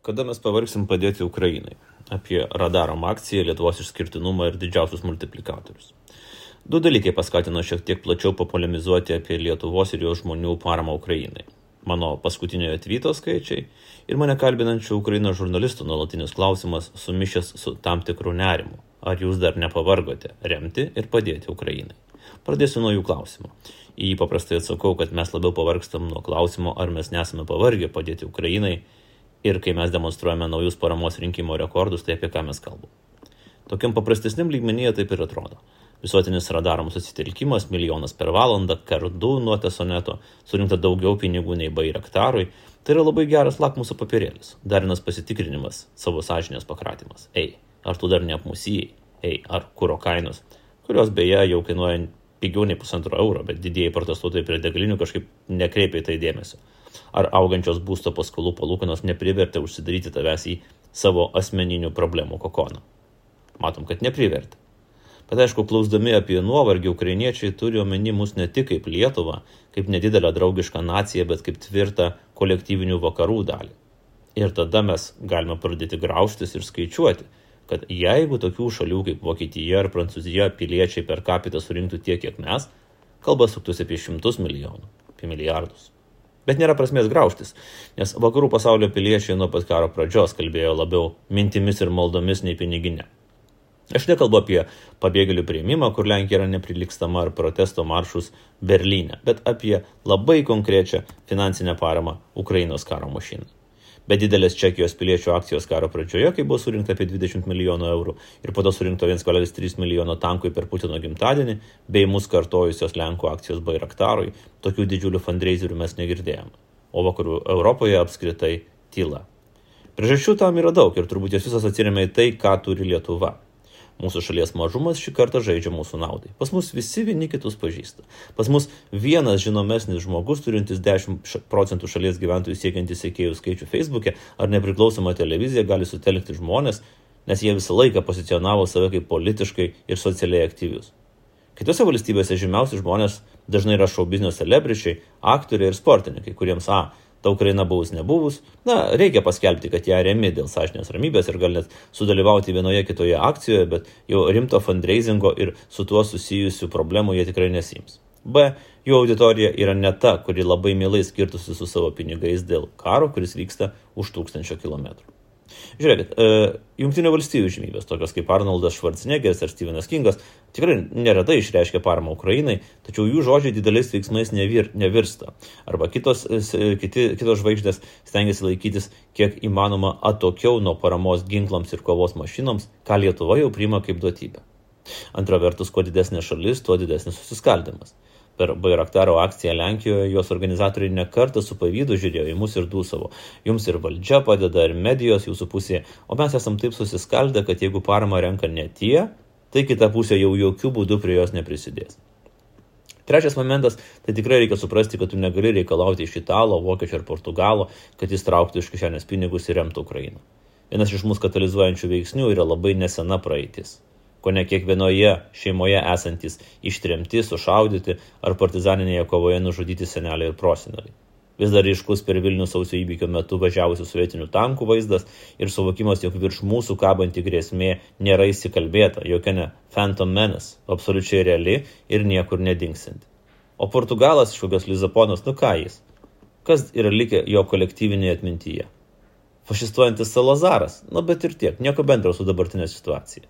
Kada mes pavargsim padėti Ukrainai? Apie radarom akciją, Lietuvos išskirtinumą ir didžiausius multiplikatorius. Du dalykai paskatino šiek tiek plačiau papolemizuoti apie Lietuvos ir jos žmonių paramą Ukrainai. Mano paskutiniojo tvyto skaičiai ir mane kalbinančių Ukrainos žurnalistų nuolatinis klausimas sumišęs su tam tikru nerimu. Ar jūs dar nepavargote remti ir padėti Ukrainai? Pradėsiu nuo jų klausimo. Į jį paprastai atsakau, kad mes labiau pavargstam nuo klausimo, ar mes nesame pavargę padėti Ukrainai ir kai mes demonstruojame naujus paramos rinkimo rekordus, tai apie ką mes kalbame. Tokiam paprastesniam lygmenyje taip ir atrodo. Visuotinis radarom susitelkimas, milijonas per valandą, kardu nuo tesoneto, surinkta daugiau pinigų nei bairaktarui, tai yra labai geras lakmuso papirėlis, darinas pasitikrinimas, savo sąžinės pakratimas. Ei, ar tu dar neapmusijai? Ei, ar kūro kainos, kurios beje jau kainuoja pigiau nei pusantro euro, bet didieji protestuotojai prie degalinių kažkaip nekreipia į tai dėmesio ar augančios būsto paskolų palūkanos neprivertė užsidaryti tavęs į savo asmeninių problemų kokoną. Matom, kad neprivertė. Bet aišku, klausdami apie nuovargį, ukrainiečiai turi omeny mus ne tik kaip Lietuvą, kaip nedidelę draugišką naciją, bet kaip tvirtą kolektyvinių vakarų dalį. Ir tada mes galime pradėti graužtis ir skaičiuoti, kad jeigu tokių šalių kaip Vokietija ar Prancūzija piliečiai per kapitą surinktų tiek, kiek mes, kalba suktųsi apie šimtus milijonų, apie milijardus. Bet nėra prasmės graužtis, nes vakarų pasaulio piliečiai nuo pat karo pradžios kalbėjo labiau mintimis ir maldomis nei piniginė. Aš nekalbu apie pabėgėlių prieimimą, kur Lenkija yra neprilykstama ar protesto maršus Berlyne, bet apie labai konkrečią finansinę paramą Ukrainos karo mašinai be didelės Čekijos piliečių akcijos karo pradžioje, kai buvo surinkta apie 20 milijonų eurų ir po to surinkto 1,3 milijono tankui per Putino gimtadienį, bei mūsų kartojusios Lenkų akcijos Bairaktarui, tokių didžiulių fundraiserių mes negirdėjome. O vakarų Europoje apskritai tyla. Priežasčių tam yra daug ir turbūt jas visas atsiriamė į tai, ką turi Lietuva. Mūsų šalies mažumas šį kartą žaidžia mūsų naudai. Pas mus visi vieni kitus pažįsta. Pas mus vienas žinomesnis žmogus, turintis 10 procentų šalies gyventojų siekiantis sėkėjų skaičių Facebook'e ar nepriklausoma televizija gali sutelkti žmonės, nes jie visą laiką pozicionavo save kaip politiškai ir socialiai aktyvius. Kitose valstybėse žymiausi žmonės dažnai yra šou biznio celebričiai, aktoriai ir sportininkai, kuriems A ta Ukraina buvus nebuvus, na, reikia paskelbti, kad ją remi dėl sąžinės ramybės ir gal net sudalyvauti vienoje kitoje akcijoje, bet jau rimto fundraisingo ir su tuo susijusių problemų jie tikrai nesims. B. Jų auditorija yra ne ta, kuri labai mielai skirtusi su savo pinigais dėl karo, kuris vyksta už tūkstančio kilometrų. Žiūrėkit, e, Junktinių valstybių žymybės, tokios kaip Arnoldas Schwarzeneggeris ar Stevenas Kingas, tikrai neretai išreiškia paramą Ukrainai, tačiau jų žodžiai dideliais veiksmais nevir, nevirsta. Arba kitos, e, kiti, kitos žvaigždės stengiasi laikytis kiek įmanoma atokiau nuo paramos ginklams ir kovos mašinoms, ką Lietuva jau priima kaip duotybę. Antra vertus, kuo didesnė šalis, tuo didesnis susiskaldimas. Per Bairaktaro akciją Lenkijoje jos organizatoriai nekartą su pavydu žiūrėjo į mus ir dūsavo. Jums ir valdžia padeda, ir medijos jūsų pusėje, o mes esam taip susiskaldę, kad jeigu parama renka ne tie, tai kita pusė jau jokių būdų prie jos neprisidės. Trečias momentas, tai tikrai reikia suprasti, kad tu negali reikalauti iš italo, vokiečio ar portugalo, kad jis trauktų iš kišenės pinigus ir remtų Ukrainą. Vienas iš mūsų katalizuojančių veiksnių yra labai nesena praeitis ko ne kiekvienoje šeimoje esantis ištremti, sušaudyti ar partizaninėje kovoje nužudyti seneliai ir proseneliai. Vis dar ryškus per Vilnių sausio įvykio metu važiavusių sovietinių tankų vaizdas ir suvokimas, jog virš mūsų kabanti grėsmė nėra įsikalbėta, jokia ne Phantom Menace, absoliučiai reali ir niekur nedingsinti. O Portugalas iš kokios Lizaponos, nu ką jis? Kas yra likę jo kolektyvinėje atmintyje? Fašistuojantis Salazaras, nu bet ir tiek, nieko bendro su dabartinė situacija.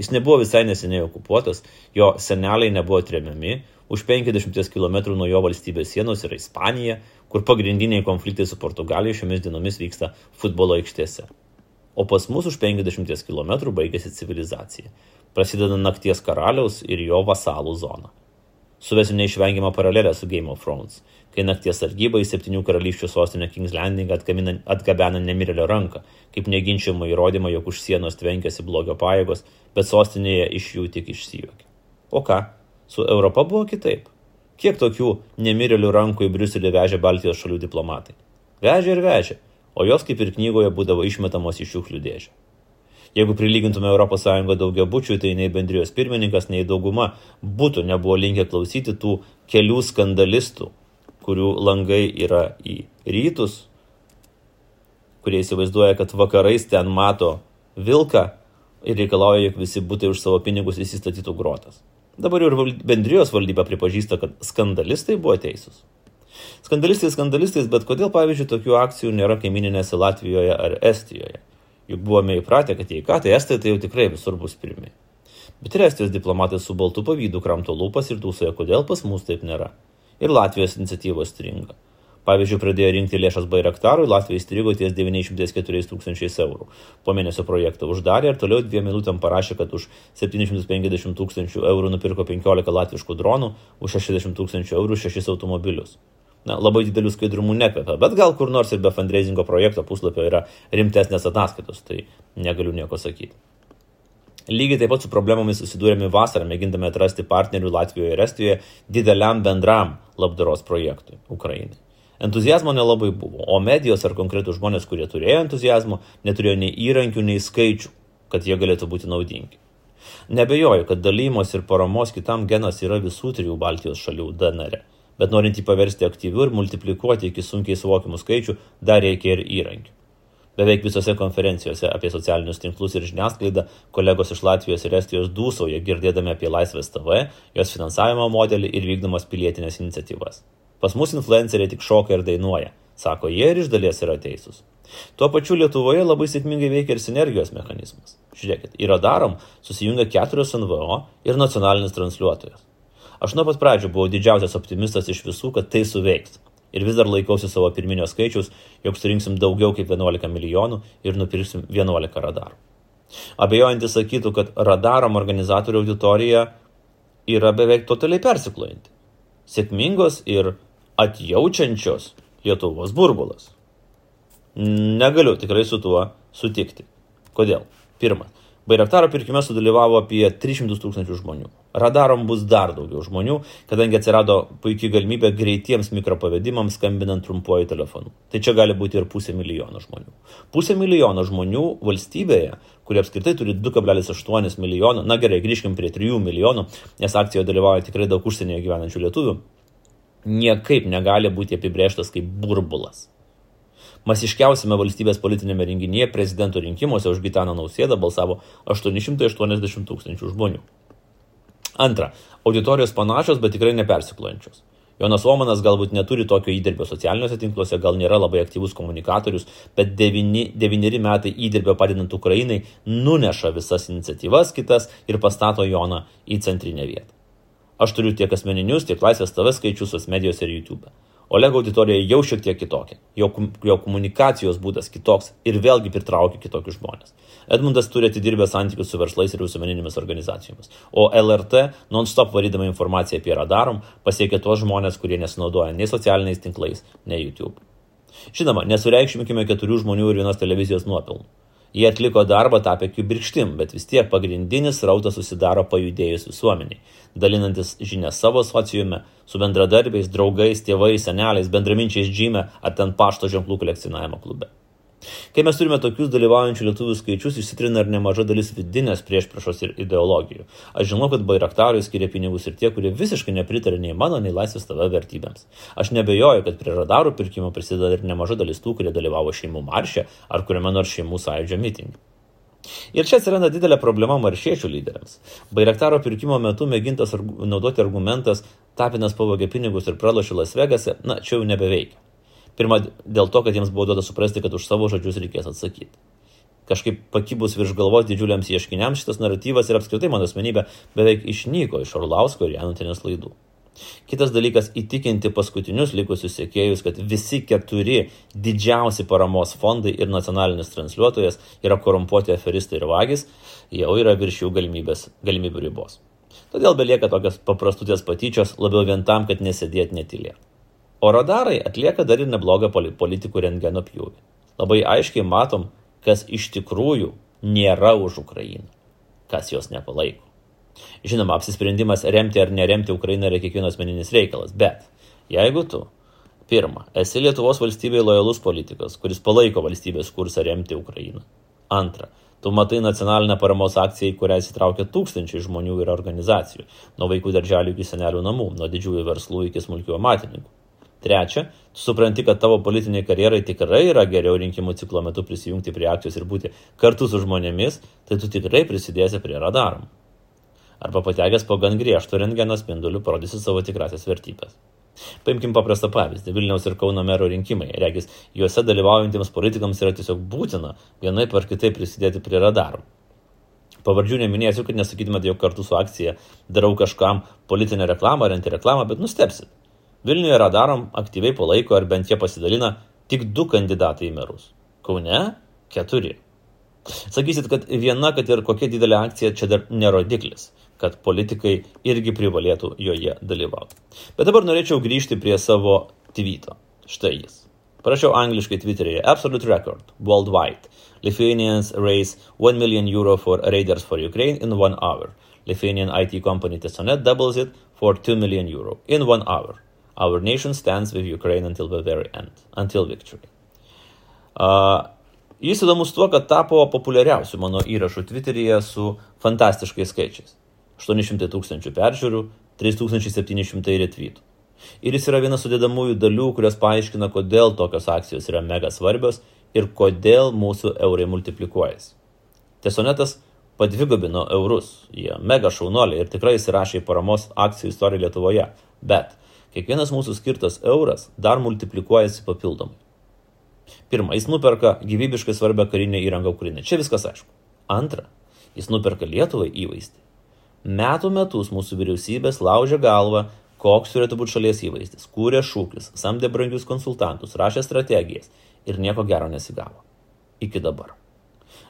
Jis nebuvo visai neseniai okupuotas, jo seneliai nebuvo tremiami, už 50 km nuo jo valstybės sienos yra Ispanija, kur pagrindiniai konfliktai su Portugalija šiomis dienomis vyksta futbolo aikštėse. O pas mus už 50 km baigėsi civilizacija. Prasideda nakties karaliaus ir jo vasalų zona. Suvesiu neišvengiamą paralelę su Game of Thrones kai nakties sargyba į septynių karalysčių sostinę Kings Landing atgabena nemirėlio ranką, kaip neginčiamą įrodymą, jog už sienos tvenkėsi blogio pajėgos, bet sostinėje iš jų tik išsijuokė. O ką, su Europa buvo kitaip. Kiek tokių nemirėlių rankų į Briuselį vežė Baltijos šalių diplomatai? Vežė ir vežė, o jos kaip ir knygoje būdavo išmetamos į šiukšlių dėžę. Jeigu prilygintume ES daugia bučių, tai nei bendrijos pirmininkas, nei dauguma būtų nebuvo linkę klausyti tų kelių skandalistų, kurių langai yra į rytus, kurie įsivaizduoja, kad vakarais ten mato vilką ir reikalauja, jog visi būtai už savo pinigus įsistatytų grotas. Dabar ir bendrijos valdyba pripažįsta, kad skandalistai buvo teisūs. Skandalistai skandalistais, bet kodėl, pavyzdžiui, tokių akcijų nėra kaimininėse Latvijoje ar Estijoje? Juk buvome įpratę, kad jei ką, tai Estai tai jau tikrai visur bus pirmi. Bet ir Estijos diplomatai su baltu pavydu kramto lūpas ir dūsoja, kodėl pas mus taip nėra. Ir Latvijos iniciatyvos stringa. Pavyzdžiui, pradėjo rinkti lėšas Bairaktarui, Latvija įstrigo ties 904 tūkstančiais eurų. Po mėnesio projektą uždarė ir toliau dviem minutėm parašė, kad už 750 tūkstančių eurų nupirko 15 latviškų dronų, už 60 tūkstančių eurų 6 automobilius. Na, labai didelių skaidrumų nekvepia, bet gal kur nors ir be fundraisingo projekto puslapio yra rimtesnės ataskaitos, tai negaliu nieko sakyti. Lygiai taip pat su problemomis susidūrėme vasarą, mėgindami atrasti partnerių Latvijoje ir Estijoje dideliam bendram labdaros projektui Ukrainai. Entuzijazmo nelabai buvo, o medijos ar konkretų žmonės, kurie turėjo entuzijazmo, neturėjo nei įrankių, nei skaičių, kad jie galėtų būti naudingi. Nebejoju, kad dalymos ir paramos kitam genas yra visų trijų Baltijos šalių DNR bet norint jį paversti aktyviu ir multiplikuoti iki sunkiai suvokiamų skaičių, dar reikia ir įrankių. Beveik visose konferencijose apie socialinius tinklus ir žiniasklaidą kolegos iš Latvijos ir Estijos dūsauja girdėdami apie Laisvės TV, jos finansavimo modelį ir vykdomas pilietinės iniciatyvas. Pas mus influenceriai tik šoka ir dainuoja, sako jie ir iš dalies yra teisūs. Tuo pačiu Lietuvoje labai sėkmingai veikia ir sinergijos mechanizmas. Žiūrėkit, yra darom, susijungia keturios NVO ir nacionalinis transliuotojas. Aš nuo pat pradžių buvau didžiausias optimistas iš visų, kad tai suveiks. Ir vis dar laikausi savo pirminio skaičiaus, jog surinksim daugiau kaip 11 milijonų ir nupirksim 11 radarų. Abejojantis sakytų, kad radarom organizatorių auditorija yra beveik totaliai persiklojanti. Sėkmingos ir atjaučiančios Lietuvos burbulas. Negaliu tikrai su tuo sutikti. Kodėl? Pirmas. Bairaktaro pirkime sudalyvavo apie 300 tūkstančių žmonių. Radarom bus dar daugiau žmonių, kadangi atsirado puikiai galimybė greitiems mikropavedimams skambinant trumpuoju telefonu. Tai čia gali būti ir pusė milijono žmonių. Pusė milijono žmonių valstybėje, kurie apskritai turi 2,8 milijonų, na gerai, grįžkim prie 3 milijonų, nes akcijoje dalyvauja tikrai daug užsienyje gyvenančių lietuvių, niekaip negali būti apibrėžtas kaip burbulas. Masiškiausiame valstybės politinėme renginyje prezidento rinkimuose už Gitaną Nausėdą balsavo 880 tūkstančių žmonių. Antra, auditorijos panašios, bet tikrai nepersiklojančios. Jonas Omanas galbūt neturi tokio įdirbio socialiniuose tinkluose, gal nėra labai aktyvus komunikatorius, bet devyni, devyneri metai įdirbio padedant Ukrainai nuneša visas iniciatyvas kitas ir pastato Joną į centrinę vietą. Aš turiu tiek asmeninius, tiek laisvės TV skaičius sos medijos ir YouTube. Olego auditorija jau šiek tiek kitokia, jo, jo komunikacijos būdas kitoks ir vėlgi pritraukia kitokius žmonės. Edmundas turi atidirbę santykius su verslais ir visuomeninėmis organizacijomis, o LRT non-stop varydama informaciją apie radarom pasiekia tuos žmonės, kurie nesinaudoja nei socialiniais tinklais, nei YouTube. Žinoma, nesureikšmikime keturių žmonių ir vienos televizijos nuopelnų. Jie atliko darbą tapę kibirkštim, bet vis tiek pagrindinis rautas susidaro pajudėjus visuomeniai, dalinantis žinias savo sociume, su bendradarbiais, draugais, tėvais, seneliais, bendraminčiais džime ar ten pašto ženklų kolekcionavimo klube. Kai mes turime tokius dalyvaujančių lietuvių skaičius, išsitrina ir nemaža dalis vidinės priešpriešos ir ideologijų. Aš žinau, kad bairaktarui skiria pinigus ir tie, kurie visiškai nepritarė nei mano, nei laisvės tave vertybėms. Aš nebejoju, kad prie radarų pirkimo prisideda ir nemaža dalis tų, kurie dalyvavo šeimų maršė ar kuriame nors šeimų sąjūdžio mitingė. Ir čia atsiranda didelė problema maršiečių lyderiams. Bairaktaro pirkimo metu mėgintas naudoti argumentas Tapinas pavogė pinigus ir pralošė Las Vegase, na, čia jau nebeveikia. Pirma, dėl to, kad jiems buvo duota suprasti, kad už savo žodžius reikės atsakyti. Kažkaip pakibus virš galvos didžiuliams ieškiniams šitas naratyvas ir apskritai mano asmenybė beveik išnyko iš Orlausko ir Janutinės laidų. Kitas dalykas - įtikinti paskutinius likusius sėkėjus, kad visi keturi didžiausi paramos fondai ir nacionalinis transliuotojas yra korumpuoti aferistai ir vagis, jau yra virš jų galimybių ribos. Todėl belieka tokios paprastutės patyčios labiau vien tam, kad nesėdėt netylėt. O radarai atlieka dar ir neblogą politikų rentgeno pjūvį. Labai aiškiai matom, kas iš tikrųjų nėra už Ukrainą, kas jos nepalaiko. Žinoma, apsisprendimas remti ar neremti Ukrainą yra kiekvienas meninis reikalas, bet jeigu tu, pirma, esi Lietuvos valstybėje lojalus politikas, kuris palaiko valstybės kursą remti Ukrainą, antra, tu matai nacionalinę paramos akciją, į kurią įsitraukia tūkstančiai žmonių ir organizacijų, nuo vaikų darželių iki senelių namų, nuo didžiųjų verslų iki smulkių amatininkų Trečia, tu supranti, kad tavo politiniai karjerai tikrai yra geriau rinkimų ciklo metu prisijungti prie akcijos ir būti kartu su žmonėmis, tai tu tikrai prisidėsi prie radarom. Arba patekęs po gan griežto rengeno spinduliu parodysi savo tikrasias vertybės. Paimkim paprastą pavyzdį - Vilniaus ir Kauno mero rinkimai. Regis, juose dalyvaujantiems politikams yra tiesiog būtina vienaip ar kitaip prisidėti prie radarų. Pavardžių neminėsiu, kad nesakytumėte, jog kartu su akcija darau kažkam politinę reklamą ar antireklamą, bet nustepsit. Vilniuje radarom aktyviai palaiko ar bent jie pasidalina tik du kandidatai į merus. Kaune - keturi. Sakysit, kad viena, kad ir kokia didelė akcija čia dar nerodiklis, kad politikai irgi privalėtų joje dalyvauti. Bet dabar norėčiau grįžti prie savo tweeto. Štai jis. Parašiau angliškai Twitter'e Absolute Record, Worldwide. Lithuanians raise 1 million euro for Raiders for Ukraine in one hour. Lithuanian IT company Tesonet doubles it for 2 million euro in one hour. Our nation stands with Ukraine until the very end, until victory. Uh, jis įdomus tuo, kad tapo populiariausiu mano įrašu Twitteryje su fantastiškais skaičiais. 800 tūkstančių peržiūrų, 3700 retweetų. Ir jis yra viena sudėdamųjų dalių, kurios paaiškina, kodėl tokios akcijos yra mega svarbios ir kodėl mūsų eurai multiplikuojasi. Tesonetas padvigubino eurus, jie mega šaunuoliai ir tikrai įsirašė į paramos akcijų istoriją Lietuvoje, bet kiekvienas mūsų skirtas euras dar multiplikuojasi papildomai. Pirma, jis nuperka gyvybiškai svarbią karinę įrangą Ukrainai. Čia viskas aišku. Antra, jis nuperka Lietuvai įvaizdį. Metų metus mūsų vyriausybės laužė galvą, koks turėtų būti šalies įvaizdis, kūrė šūkius, samdė brangius konsultantus, rašė strategijas ir nieko gero nesigavo. Iki dabar.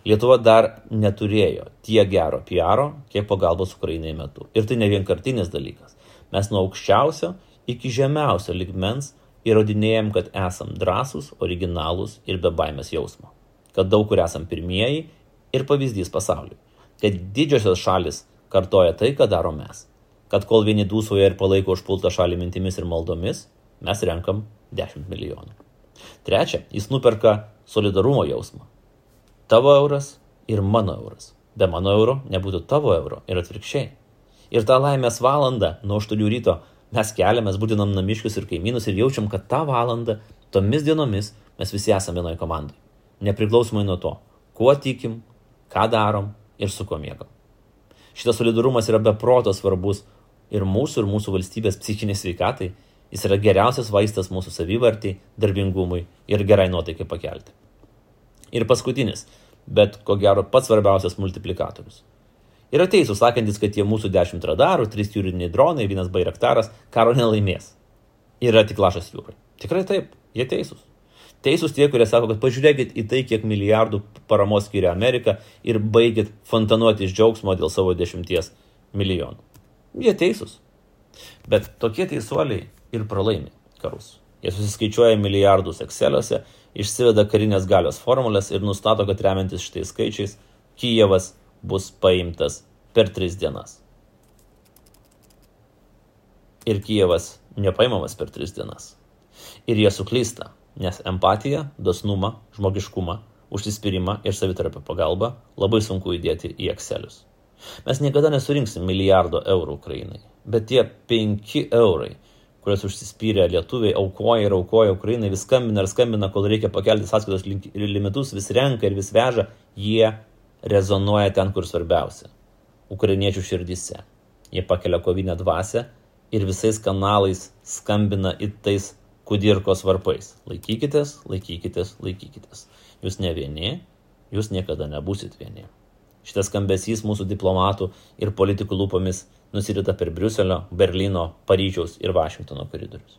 Lietuva dar neturėjo tiek gero PR, kiek pagalbos Ukrainai metu. Ir tai ne vienkartinis dalykas. Mes nuo aukščiausio iki žemiausio ligmens įrodinėjom, kad esam drąsūs, originalūs ir be baimės jausmo. Kad daug kur esam pirmieji ir pavyzdys pasauliui. Kad didžiosios šalis kartoja tai, ką daro mes. Kad kol vieni dūsoja ir palaiko užpultą šalį mintimis ir maldomis, mes renkam 10 milijonų. Trečia, jis nuperka solidarumo jausmą. Tavo euras ir mano euras. Be mano euro nebūtų tavo euro ir atvirkščiai. Ir tą laimės valandą nuo 8 ryto mes keliamės, būdinam namiškius ir kaimynus ir jaučiam, kad tą valandą, tomis dienomis mes visi esame vienoje komandai. Nepriklausomai nuo to, kuo tikim, ką darom ir su kuo mėgam. Šitas solidarumas yra beproto svarbus ir mūsų, ir mūsų valstybės psichiniai sveikatai. Jis yra geriausias vaistas mūsų savivartai, darbingumui ir gerai nuotaikai pakelti. Ir paskutinis, bet ko gero pats svarbiausias multiplikatorius Yra teisūs sakantis, kad tie mūsų dešimt radarų, trys jūriniai dronai, vienas bairaktaras karo nelaimės. Yra tik lašas jūrai. Tikrai taip, jie teisūs. Teisūs tie, kurie sako, kad pažiūrėkit į tai, kiek milijardų paramos skiria Amerika ir baigit fontanuoti iš džiaugsmo dėl savo dešimties milijonų. Jie teisūs. Bet tokie teisuoliai ir pralaimi karus. Jie susiskaičiuoja milijardus Exceliuose, išsiveda karinės galios formulės ir nustato, kad remiantis šitais skaičiais, Kijevas bus paimtas per tris dienas. Ir Kijevas nepaimamas per tris dienas. Ir jie suklysta, nes empatiją, dosnumą, žmogiškumą, užsispyrimą ir savitarpio pagalbą labai sunku įdėti į Excelius. Mes niekada nesurinksim milijardo eurų Ukrainai, bet tie 5 eurai, kuriuos užsispyrę lietuviai aukoja ir aukoja Ukrainai, vis skambina ir skambina, kol reikia pakelti sąskaitos limitus, vis renka ir vis veža, jie rezonuoja ten, kur svarbiausia - ukrainiečių širdise. Jie pakelia kovinę dvasę ir visais kanalais skambina į tais kudirkos varpais. Laikykitės, laikykitės, laikykitės. Jūs ne vieni, jūs niekada nebusit vieni. Šitas skambesys mūsų diplomatų ir politikų lūpomis nusirita per Briuselio, Berlyno, Paryžiaus ir Vašingtono koridorius.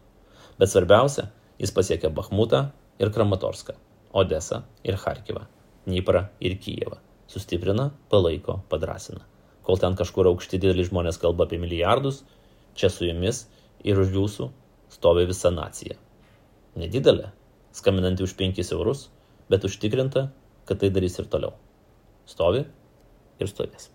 Bet svarbiausia, jis pasiekia Bahmutą ir Kramatorską, Odesą ir Harkivą, Dniprą ir Kijevą sustiprina, palaiko, padrasina. Kol ten kažkur aukšti dideli žmonės kalba apie milijardus, čia su jumis ir už jūsų stovi visa nacija. Nedidelė, skambinanti už 5 eurus, bet užtikrinta, kad tai darys ir toliau. Stovi ir stovės.